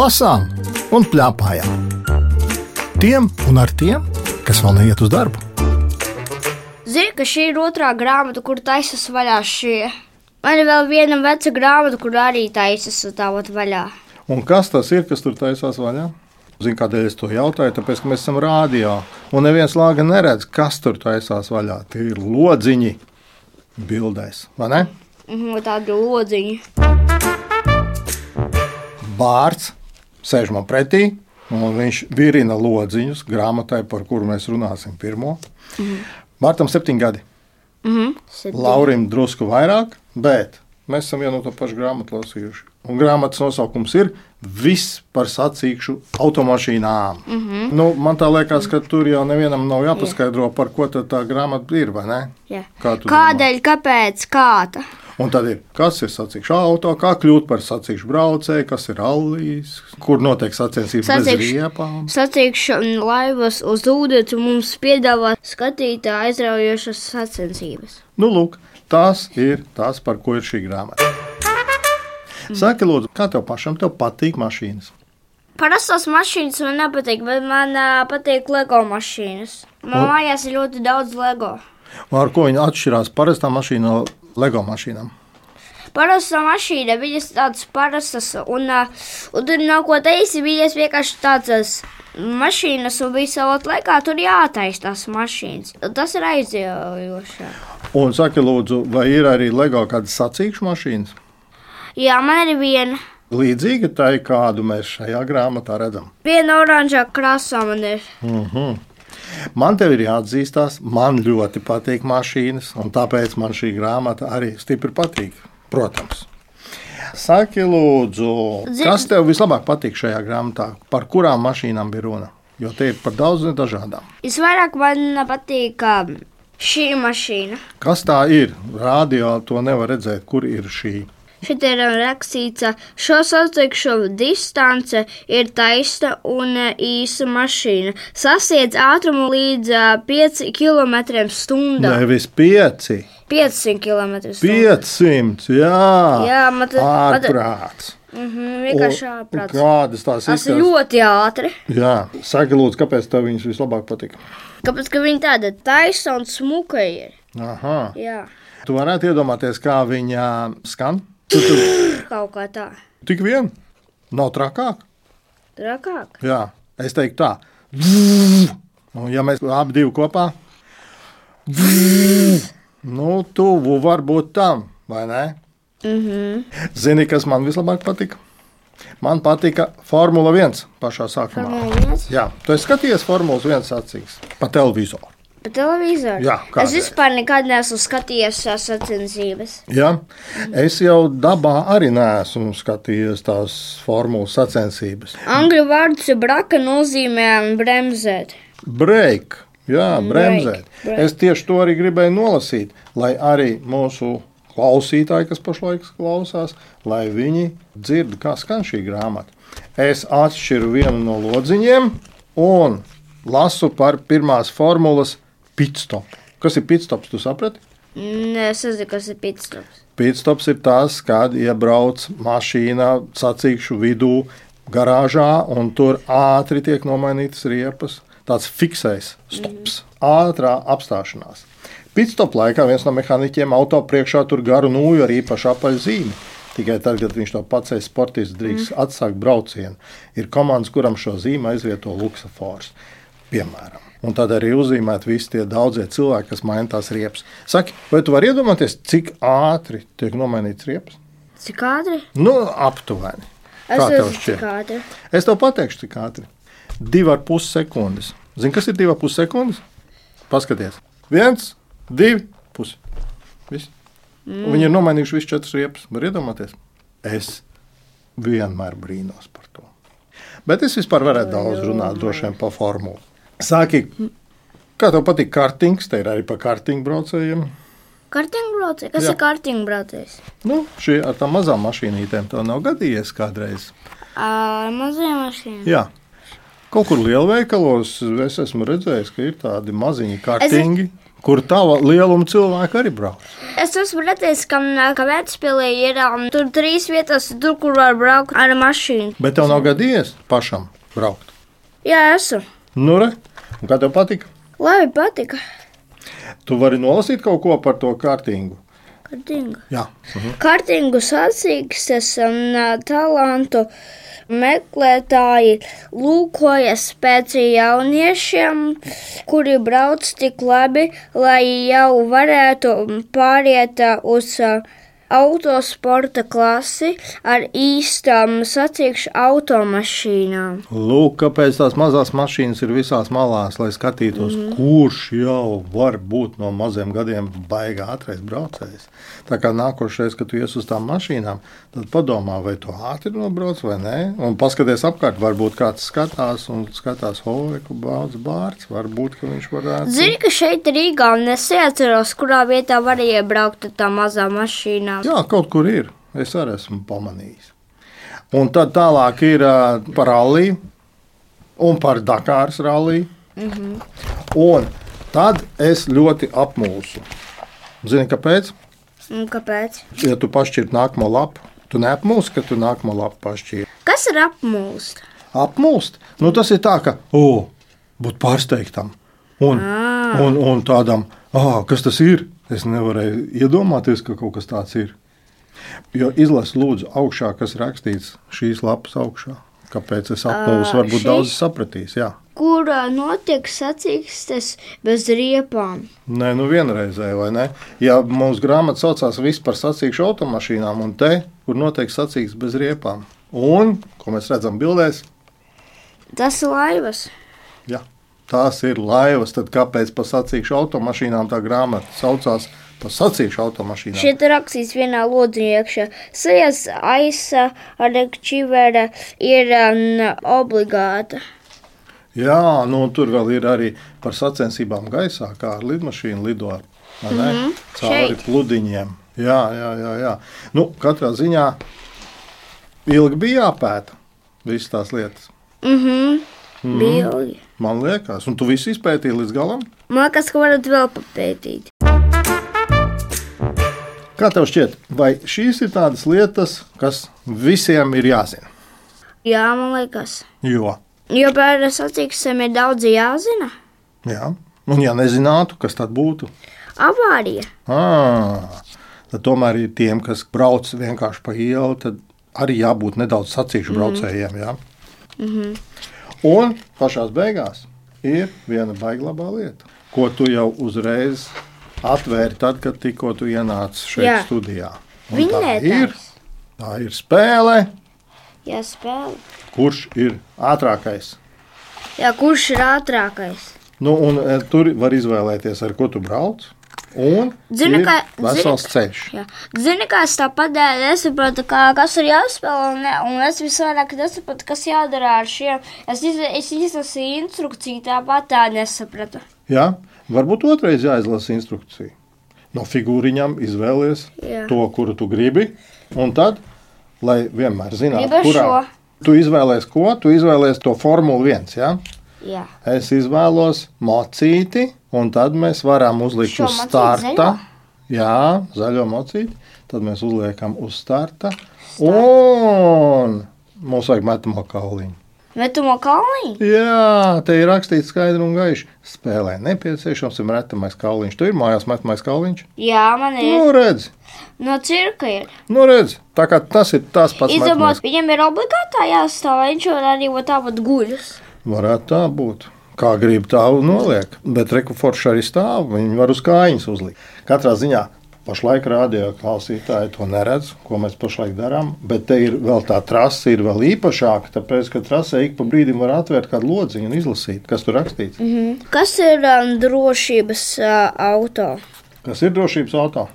lasām un plēpājām. Tiem un ar tiem, kas vēl neiet uz darbu. Zini, ka šī ir otrā grāmata, kur taisas vaļā šie. Man ir vēl viena veca grāmata, kur arī taisas tāpat vaļā. Un kas tas ir, kas tur taisās vaļā? Zinu, kādēļ es to jautāju, tāpēc, ka mēs esam rādio. Un neviens lāga neredz, kas tur taisās vaļā. Tie ir lodziņi bildēs, vai ne? Mhm, tādi lodziņi. Sēž man pretī, un viņš virina lodziņus grāmatai, par kuru mēs runāsim pirmo. Mhm. Bārtam septiņi gadi. Mhm. Laurim drusku vairāk, bet mēs esam vienu to pašu grāmatu lasījuši. Un grāmatas nosaukums ir Viss par sacīkšu automašīnām. Mm -hmm. nu, man tā liekas, ka tur jau nevienam nav jāpaskaidro, par ko tā grāmata ir. Jā. Kā Kādēļ, domā? kāpēc, kāda? Un tad ir, kas ir sacīkšu auto, kā kļūt par sacīkšu braucēju, kas ir allīs, kur notiek sacensības Sacīkšu- bez riepām. Sacīkšana laivas uz ūdens mums piedāvā skatītāju aizraujošas sacensības. Nu, lūk, tas ir tas, par ko ir šī grāmata. Saki, lūdzu, kā tev pašam tev patīk mašīnas? Parastās mašīnas man nepatīk, bet man uh, patīk LEGO mašīnas. Man Un- mājās ir ļoti daudz LEGO. Ar ko viņi atšķirās parastā mašīna no LEGO mašīnām? Parastā mašīna, viņas tādas parastas, un, uh, un tur nav ko teikt, viņas vienkārši tādas mašīnas, un visā laikā tur jātaisa tās mašīnas. Tas ir aizjaujoši. Un saki, lūdzu, vai ir arī LEGO kādas sacīkšu mašīnas? Jā, man ir viena. Līdzīga tai, kādu mēs šajā grāmatā redzam. Viena oranžā krāsā man ir. Mhm. Man te ir jāatzīstās, man ļoti patīk mašīnas, un tāpēc man šī grāmata arī stipri patīk. Protams. Saki, lūdzu, Zini- kas tev vislabāk patīk šajā grāmatā? Par kurām mašīnām bija runa? Jo te ir par daudzām dažādām. Visvairāk man patīk um, šī mašīna. Kas tā ir? Rādio to nevar redzēt, kur ir šī. Šeit ir rakstīts, šo sacīkšu distance ir taisa un uh, īsa mašīna. Sasniedz ātrumu līdz uh, 5 km/h. Nevis pieci, 500 km/h. 500. Jā, Jā, man tas ārprāts. mhm, vienkārši ārprāts. Kādas tās Tas ir ļoti ātri. Jā, saka, lūdzu, kāpēc tev viņas vislabāk patīk? Kāpēc ka viņa tāda taisa un smuka ir? Aha. Jā, Tu varētu iedomāties, kā viņa skan. Tu, tu, kaut kā tā. tik vien, nav trakāk. Trakāk. Jā, es teiktu tā. Un, ja mēs abi divi kopā, nu, tuvu var būt tam, vai ne? Mhm. Zini, kas man vislabāk patika? Man patika Formula 1 pašā sākumā. Formula 1? Jā, tu esi skatījies Formulas 1 sacīks pa televizoru. Pa televizoru? Jā, es kādreiz. vispār nekad neesmu skatījies tās sacensības. Ja? Es jau dabā arī neesmu skatījies tās formulas sacensības. Angļu vārds braka nozīmē bremzēt. Break, jā, bremzēt. break, break. Es tieši to arī gribēju nolasīt, lai arī mūsu klausītāji, kas pašlaik klausās, lai viņi dzird, kā skan šī grāmata. Es atšķiru vienu no lodziņiem un lasu par pirmās formulas pitstop. Kas ir pitstops, tu saprati? Nē, es nezinu, kas ir pitstops. Pitstops ir tas, kad iebrauc mašīna sacīkšu vidū, garāžā, un tur ātri tiek nomainītas riepas. Tāds fiksējs stops, ātrā apstāšanās. Pitstop laikā viens no mehāniķiem auto priekšā tur garu nūju ar īpašu apaļu zīmi. Tikai tad, kad viņš to pacēla, sportists drīkst mm. atsākt braucienu. Ir komandas, kuram šo zīmi aizvieto luksafors, piemēram. Un tad arī uzzīmēt visi tie daudzie cilvēki, kas maina tās riepas. Saki, vai tu vari iedomāties, cik ātri tiek nomainīts riepas? Cik ātri? Nu, aptuveni. Es Kā tev šķiet? Es tev pateikšu, cik ātri. Divi ar pus sekundes. Zini, kas ir divi ar pus sekundes? Paskaties. Viens, divi, pusi. Viss. Mm. Viņi ir nomainījuši visus četrus riepas. Var iedomāties? Es vienmēr brīnos par to. Bet es vispār varētu daudz runāt droši vien par formulu. Sāki, kā tev patīk kartings? Te ir arī par kartingu braucējiem. Kartingbraucējs? Kas Jā. ir kartingbraucējs? Nu, šī ar tām mazām mašīnītēm tev nav gadījies kādreiz. Ar mazajām mašīnām. Jā. Kaut kur lielveikalos es esmu redzējis, ka ir tādi maziņi kartiņi, kur tāda lieluma cilvēki arī brauc. Es esmu redzējis, ka, ka Vērtspīlī ir um, tur trīs vietas, tur, kur var braukt ar mašīnu. Bet tev nav gadījies pašam braukt. Jā, esmu. Nu, re, un kā tev patika? Labi, patika. Tu vari nolasīt kaut ko par to kārtīgu. Kārtīgi. Jā, mhm. Kārtīgu sacīkstes un ā, talantu meklētāji lūkojas pēc jauniešiem, kuri brauc tik labi, lai jau varētu pāriet uz ā, autosporta klasi ar īstām sacīkšu automašīnām. Lūk, kāpēc tās mazās mašīnas ir visās malās, lai skatītos, mm. kurš jau var būt no maziem gadiem baigā ātrais braucējs. Tā kā nākošais, kad tu ies uz tām mašīnām, tad padomā, vai tu ātri nobrauc vai nē. Un paskaties apkārt, varbūt kāds skatās un skatās, oi, ka baudas bārts. Varbūt, ka viņš varētu. Zini, ka šeit Rīgā neatceros, kurā vietā var iebraukt ar tā mazā mašīnā. Jā, kaut kur ir. Es arī esmu pamanījis. Un tad tālāk ir par ralliju un par Dakāras ralliju. Mm -hmm. Un tad es ļoti apmulsu. Zini, kāpēc? Un kāpēc? Ja tu pašķir nākamo lapu, tu neapmulsi, ka tu nākamo lapu pašķir. Kas ir apmūst? Apmulst, nu tas ir tā, ka, o, būt pārsteigtam. Un, un, un tādam, ah, kas tas ir? Es nevarēju iedomāties, ka kaut kas tāds ir. Jo izlasi lūdzu augšā, kas rakstīts šīs lapas augšā. Kāpēc es apmulsu? Varbūt šis? daudz sapratīs. Jā. Kur ā, notiek sacīkstes bez riepām? Nē, nu vienreizēji, vai ne? Ja mūsu grāmata saucās viss par sacīkšu automašīnām, un te, kur notiek sacīks bez riepām. Un, ko mēs redzam bildēs, Tas ir laivas. jā, tās ir laivas. Tad kāpēc par sacīkšu automašīnām tā grāmata saucās par sacīkšu automašīnām? Šeit rakstīts vienā lodziņā iekšā. Sejas aisa ar čivera ir um, obligāta. Jā, nu, tur vēl ir arī par sacensībām gaisā, kā ar lidmašīnu lidot mm -hmm. cauri pludiņiem. Jā, jā, jā. jā. Nu, katrā ziņā ilgi bija jāpēta visas tās lietas. Mhm. Mm Bilgi. Man liekas, un tu visu izpētīji līdz galam. Man liekas, ka varat vēl papētīt. Kā tev šķiet, vai šīs ir tādas lietas, kas visiem ir jāzina? Jā, man liekas. Jo, Jo par sacīkstēm ir daudz jāzina. jā, un ja nezinātu, kas tad būtu, Avārija. à, tad tomēr ir tiem, kas brauc vienkārši pa ielu, tad arī jābūt nedaudz sacīkšu braucējiem. Jā. Mm -hmm. Un pašā beigās ir viena baiglabā lieta, ko tu jau uzreiz atvēri tad, kad tikko tu ienāci šeit Jā. studijā. Tā ir, tā ir spēle, Jā, spēle. kurš ir ātrākais. Jā, kurš ir ātrākais? Nu, un, e, tur var izvēlēties, ar ko tu brauc. Un Zini, ka- vesels zini- ceļš. Jā. Zini, kā es tāpat nesaprotu, kā, kas ir jāspēlē, un, ne, un es visvairāk nesaprotu, kas jādara ar šiem. Es, iz, es izlasīju instrukciju, tāpat tā nesapratu. Jā, varbūt otrais jāizlasa instrukcija. No figūriņām izvēlies Jā. to, kuru tu gribi. Un tad, lai vienmēr zinātu, kurā šo. tu izvēlēsies, ko tu izvēlēsies to Formuli 1. Ja? Jā. Es izvēlos mocīti, un tad mēs varam uzlikt Šo uz starta. zaļo? Jā, zaļo mocīti. Tad mēs uzliekam uz starta. Un mums vajag metamo kauliņu. Metumo kalniņu? Jā, te ir rakstīts skaidri un gaiši. Spēlē nepieciešams ir metamais kauliņš. Tur ir mājās metamais kauliņš. Jā, man ir. Nu, redz, No cirka ir. nu, redz. Tā kā tas ir tas pats metamais. viņam ir obligātā jāstāv, viņš var arī tāpat guļus. Varētu tā būt. Kā grib tā noliek. Bet rekuforši arī stāv. Viņi var uz kājas uzlikt. Katrā ziņā pašlaik rādio klausītāji to neredz, ko mēs pašlaik darām. Bet te ir vēl tā trase, ir vēl īpašāka. Tāpēc, ka trasē ik pa brīdim var atvērt kādu lodziņu un izlasīt, kas tur rakstīts. Mm. Kas ir um, drošības uh, auto? Kas ir drošības auto?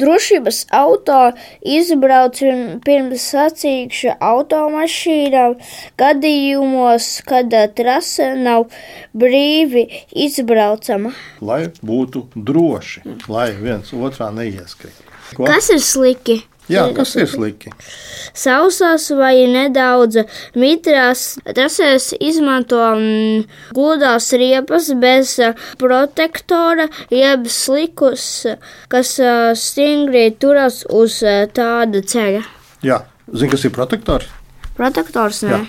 Drošības auto izbrauc pirm- pirms sacīkšu automašīnām gadījumos, kad ā, trase nav brīvi izbraucama. Lai būtu droši, lai viens otrā neieskrien. Ko? Kas ir sliki? Jā, kas ir slikti? sausās vai nedaudz mitrās. Tas izmanto mm, gudās riepas bez uh, protektora, jeb slikus, kas uh, stingri turas uz uh, tāda ceļa. Jā, zini, kas ir protektors? Protektors ne. Jā.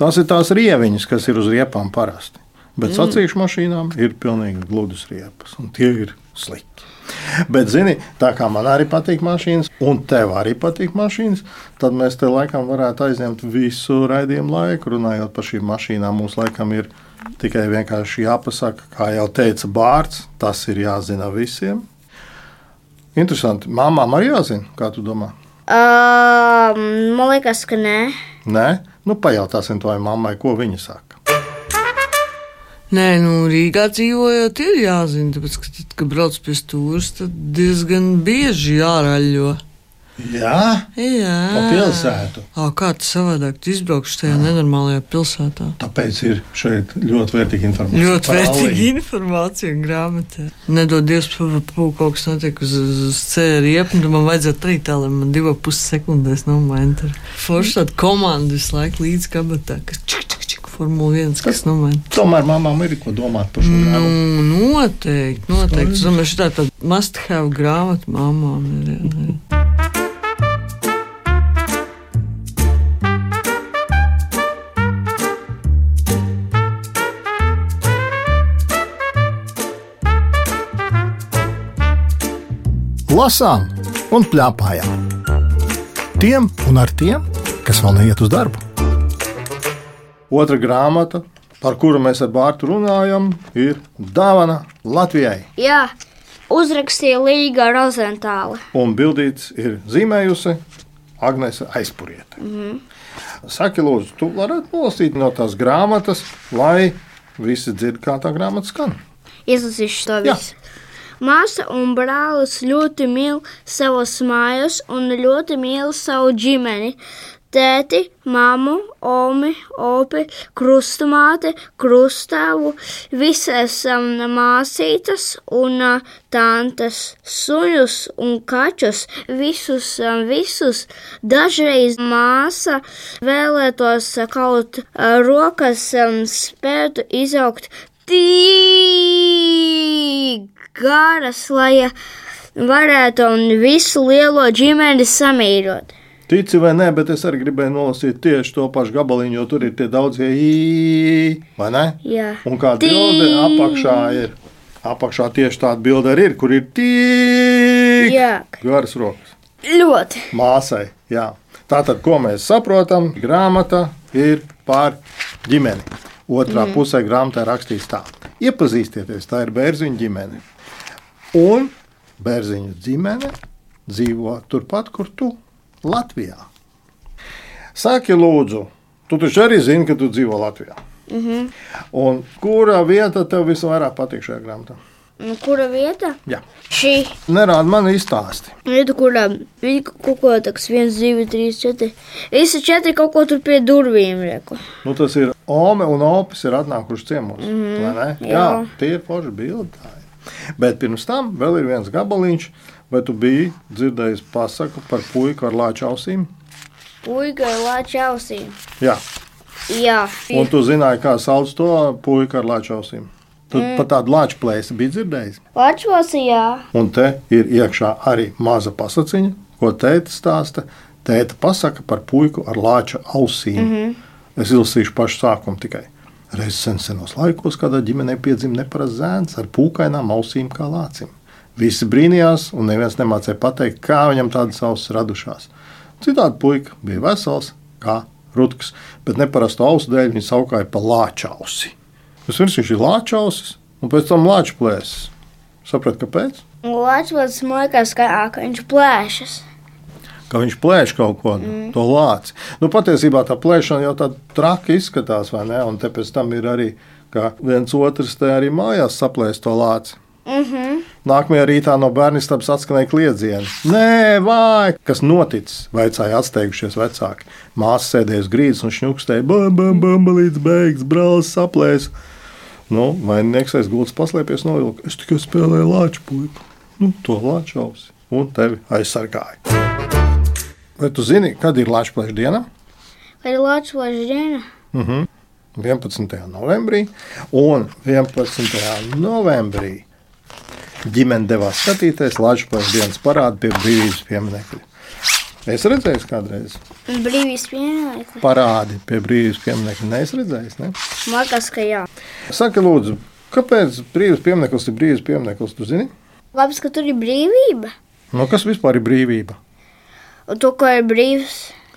Tās ir tās rieviņas, kas ir uz riepām parasti. Bet mm. sacīkšu mašīnām ir pilnīgi gludas riepas, un tie ir slikti. Bet, zini, tā kā man arī patīk mašīnas, un tev arī patīk mašīnas, tad mēs te laikam varētu aizņemt visu raidījumu laiku. Runājot par šīm mašīnām, mums laikam ir tikai vienkārši jāpasaka, kā jau teica Bārts, tas ir jāzina visiem. Interesanti. Māmām arī jāzina, kā tu domā? Uh, man liekas, ka nē. Nē, nu pajautāsim to mammai, ko viņa saka. Nē, nu, Rīgā dzīvojot, ir jāzina, tāpēc, ka, tad, kad brauc pie stūres, tad diezgan bieži jāraļo. Jā, Jā. pa pilsētu. Ā, kā tas savādāk? Tu izbraukšu tajā nenormālajā pilsētā. Tāpēc ir šeit ļoti vērtīga informācija. Ļoti par vērtīga informācija un grāmatā. Nedod Dievs, pū kaut kas notiek uz, uz, ceļa riepu, tad man vajadzētu arī tā, lai man divu pus sekundēs nomainītu. Forši tāda komanda visu laiku līdz kabatā, kas čik, čik, Formula 1, kas nomaina. Tomēr mamām ir ko domāt par šo grāmatu. Nu, noteikti, noteikti. Es domāju, šī tā tāda must have grāmata māmām ir. Jā, jā. Lasām un plēpājām. Tiem un ar tiem, kas vēl neiet uz darbu. Otra grāmata, par kuru mēs ar Bārtu runājam, ir Dāvana Latvijai. Jā, uzrakstīja Līga Rozentāla. Un bildīts ir zīmējusi Agnese Aizpuriete. Mm -hmm. Saki, lūdzu, tu varētu nolasīt no tās grāmatas, lai visi dzird, kā tā grāmata skan. Izlasīšu to Jā. visu. Māsa un brālis ļoti mīl savus mājus un ļoti mīl savu ģimeni. Tēti, mammu, omi, opi, krustamāte, krustāvu, visas um, māsītes un uh, tantes, suņus un kaķus, visus, um, visus. Dažreiz māsa vēlētos uh, kaut uh, rokas um, spētu izaugt tik garas, lai varētu visu lielo ģimeni samīļot. Tici vai nē, bet es arī gribēju nolasīt tieši to pašu gabaliņu, jo tur ir tie daudzie īņķi, vai ne? Jā. Un kā bilde apakšā ir. Apakšā tieši tāda bilde arī ir, kur ir tik garas rokas. Ļoti. Māsai, jā. Tātad, ko mēs saprotam, grāmata ir par ģimeni. Otrā mm. pusē grāmatā rakstīts tā: Iepazīstieties, tā ir bērziņa ģimene. Un bērziņa ģimene dzīvo turpat, kur tu Latvijā. Saki, lūdzu, tu taču arī zini, ka tu dzīvo Latvijā. Mm -hmm. Un kurā vieta tev visvairāk patīk šajā grāmatā? Nu, kura vieta? Jā, Šī nerāda man izstāsti. vieta, kurā bija kaut ko tāds, viens, divi, trīs, četri. Visi četri kaut ko tur pie durvīm lieku. Nu, tas ir Ome un Opis ir atnākuši ciemos. Mm -hmm. Jā, jā. tie ir forši bildēji. Bet pirms tam vēl ir viens gabaliņš, vai tu biji dzirdējis pasaku par puiku ar lāča ausīm? Puika ar lāča ausīm. Jā, Jā, un tu zināji, kā sauc to puiku ar lāča ausīm. Tu mm. pat tādu lāča plēsi biji dzirdējis. Lāčos, jā. Un te ir iekšā arī maza pasakiņa, ko tēta stāsta. Tēta pasaka par puiku ar lāča ausīm. Mm -hmm. Es izlasīšu pašu sākumu tikai. Reiz sen senos laikos kādā ģimenē piedzima neparasts zēns ar pūkainām ausīm kā lācim. Visi brīnījās, un neviens nemācīja pateikt, kā viņam tādas ausis radušās. Citādi puika bija vesels, kā rutks, bet neparastu ausu dēļ viņa saukāja pa lāča ausi. Vispirms viņš ir lāča ausis, un pēc tam lāča plēsis. Sapratu, kāpēc? Lāčos smēkās, ka, ka viņš plēšas. Ka viņš plēš kaut ko mm. to lāci. Nu, patiesībā tā plēšana jau tāda traki izskatās, vai ne? Un te pēc tam ir arī, ka viens otrs te arī mājās saplēs to lāci. Mm -hmm. Nākamajā rītā no bērnistabas atskanēja kliedzieni. Nē, vai kas noticis? Vaicāja atsteigušies vecāki. Māsa sēdēja uz grīdas un šņukstēja, bam, bam, līdz beigas brālis saplēs. Nu, vaininieks aiz gultas paslēpies novilka. Es tikai spēlēju lāču puiku. Nu, to lāču ausi un tevi aizsargāju. Vai tu zini, kad ir Latvijas diena? Kad ir Latvijas diena? Uh -huh. 11. novembrī. Un 11. novembrī ģimene devās skatīties Latvijas dienas parādu pie brīvības pieminiekļa. Es redzēju, kādreiz Brīvības pieminiekļi. parādi pie brīvības pieminiekļa. Nē, es redzēju, ne? Man liekas, ka jā. Saki, lūdzu, kāpēc brīvības piemineklis ir brīvības piemineklis? Tu zini, Labi, ka tur ir brīvība. nu, kas vispār ir brīvība? Un to, ko ir brīvs,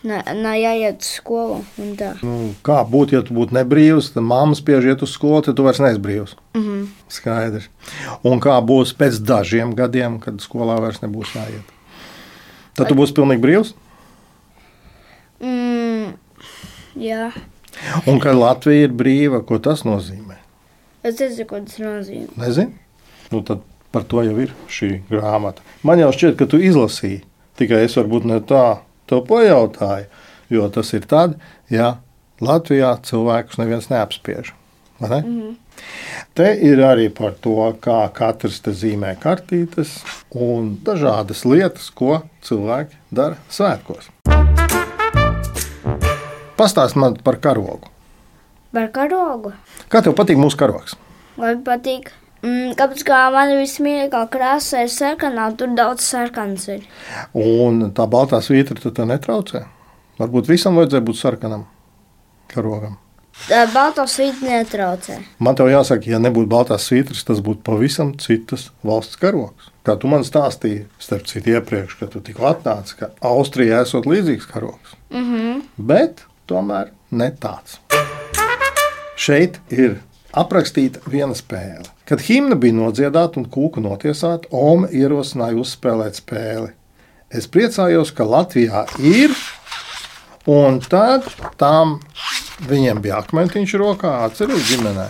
ne jāiet uz skolu. Nu, kā būtu, ja tu būtu nebrīvs, tad mamma spiež iet uz skolu, tad tu vairs neesi brīvs. Mm -hmm. Skaidrs. Un kā būs pēc dažiem gadiem, kad skolā vairs nebūs jāiet? Tad tu būsi pilnīgi brīvs. Mm, jā, Un kad Latvija ir brīva, ko tas nozīmē? es nezinu, ko tas nozīmē. Nezinu. Nu, tad par to jau ir šī grāmata. Man jau šķiet, ka tu izlasīji, tikai es varbūt ne tā to pajautāju, jo tas ir tad, ja Latvijā cilvēkus neviens neapspiež. Ne? Mm -hmm. Te ir arī par to, kā katrs te zīmē kartītes un dažādas lietas, ko cilvēki dara svētkos. Pastāst man par karogu. Par karogu. Kā tev patīk mūsu karogs? Man patīk. Mm, kāpēc kā man vismīļākā krāsa ir sarkanā, tur daudz sarkans ir. Un tā baltā svītra tad tev netraucē. Varbūt visam vajadzēja būt sarkanam karogam. Tā balto svīta netraucē. Man te jāsaka, ja nebūtu baltās svītras, tas būtu pavisam citas valsts karogs. Kā tu man stāstīji, starp citu, iepriekš, kad tu tikko atnāci, ka Austrijā esot līdzīgs karogs. Mm -hmm. Bet tomēr ne tāds. Šeit ir aprakstīta viena spēle. Kad himna bija nodziedāta un kūka notiesāta, Ome ierosināja uzspēlēt spēli. Es priecājos, ka Latvijā ir, un tad tam viņiem bija akmentiņš rokā, atceries ģimenē.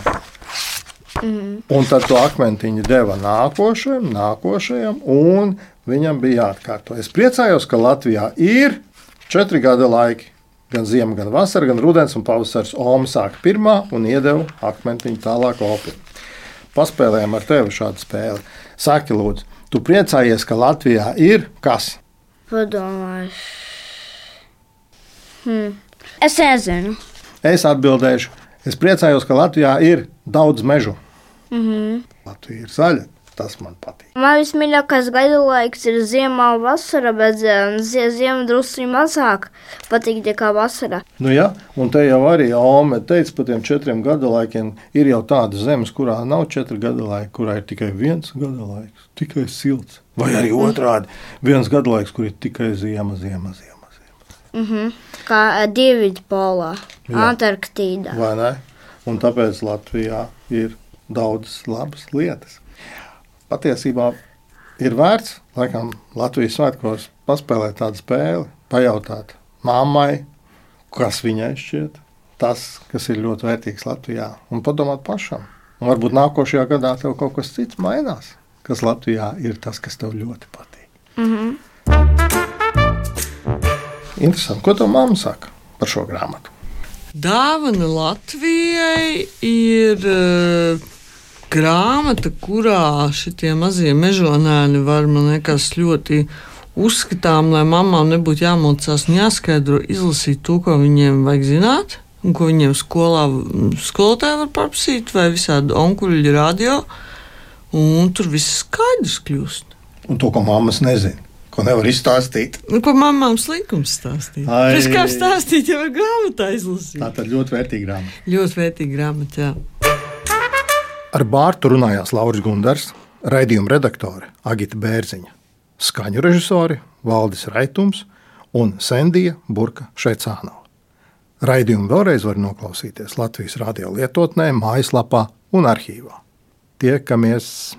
Un tad to akmentiņu deva nākošajam, nākošajam, un viņam bija jāatkārto. Es priecājos, ka Latvijā ir četri gada laiki. Gan ziema, gan vasara, gan rudens un pavasaris. Oma sāka pirmā un iedeva akmentiņu tālāk opi. Paspēlējām ar tevi šādu spēli. Saki, lūdzu, tu priecājies, ka Latvijā ir kas? Padomāju. Hmm. Es nezinu. Es atbildēšu, es priecājos, ka Latvijā ir daudz mežu. Mm -hmm. Latvija ir zaļa, tas man patīk. Man vismīļākais gada laiks ir ziemā un vasara, bet eh, zie- ziema drusku mazāk patīk nekā vasara. Nu, ja, un te jau arī Ome teica, par tiem četriem gada laikiem ir jau tādas zemes, kurā nav četri gada laiki, kurā ir tikai viens gada laiks, tikai silts. Vai arī otrādi - viens gada laiks, kur ir tikai ziema, ziema, ziema. ziema. Mm -hmm. Kā Dienvidpolā, Jā. Antarktīdā. Vai ne? Un tāpēc Latvijā ir daudzas labas lietas. Patiesībā ir vērts, laikam, Latvijas svētkos paspēlēt tādu spēli, pajautāt mammai, kas viņai šķiet tas, kas ir ļoti vērtīgs Latvijā, un padomāt pašam. Un varbūt nākošajā gadā tev kaut kas cits mainās, kas Latvijā ir tas, kas tev ļoti patīk. Mm -hmm. Interesanti, ko tev mamma saka par šo grāmatu? Dāvana Latvijai ir uh, grāmata, kurā šie mazie mežonēni var, man liekas, ļoti uzskatām, lai mamām nebūtu jāmocās un jāskaidro, izlasīt to, ko viņiem vajag zināt. Un ko viņiem skolā skolotāji var paprasīt, vai visādi onkuļi radio, un tur viss skaidrs kļūst. Un to, ko mammas nezina, ko nevar izstāstīt. Nu, ko mamām slikums stāstīt? Ai. Pēc kā stāstīt, jau ir grāmatā izlasīt. Tā tad ļoti vērtīga grāmata. Ļoti vērtīga grāmata, jā. Ar Bārtu runājās Lauris Gundars, raidījuma redaktore Agita Bērziņa, skaņu režisori Valdis Raitums un Sendija Burka Šeicānova. Raidījumu vēlreiz var noklausīties Latvijas radio lietotnē, mājaslapā un arhīvā. Tiekamies!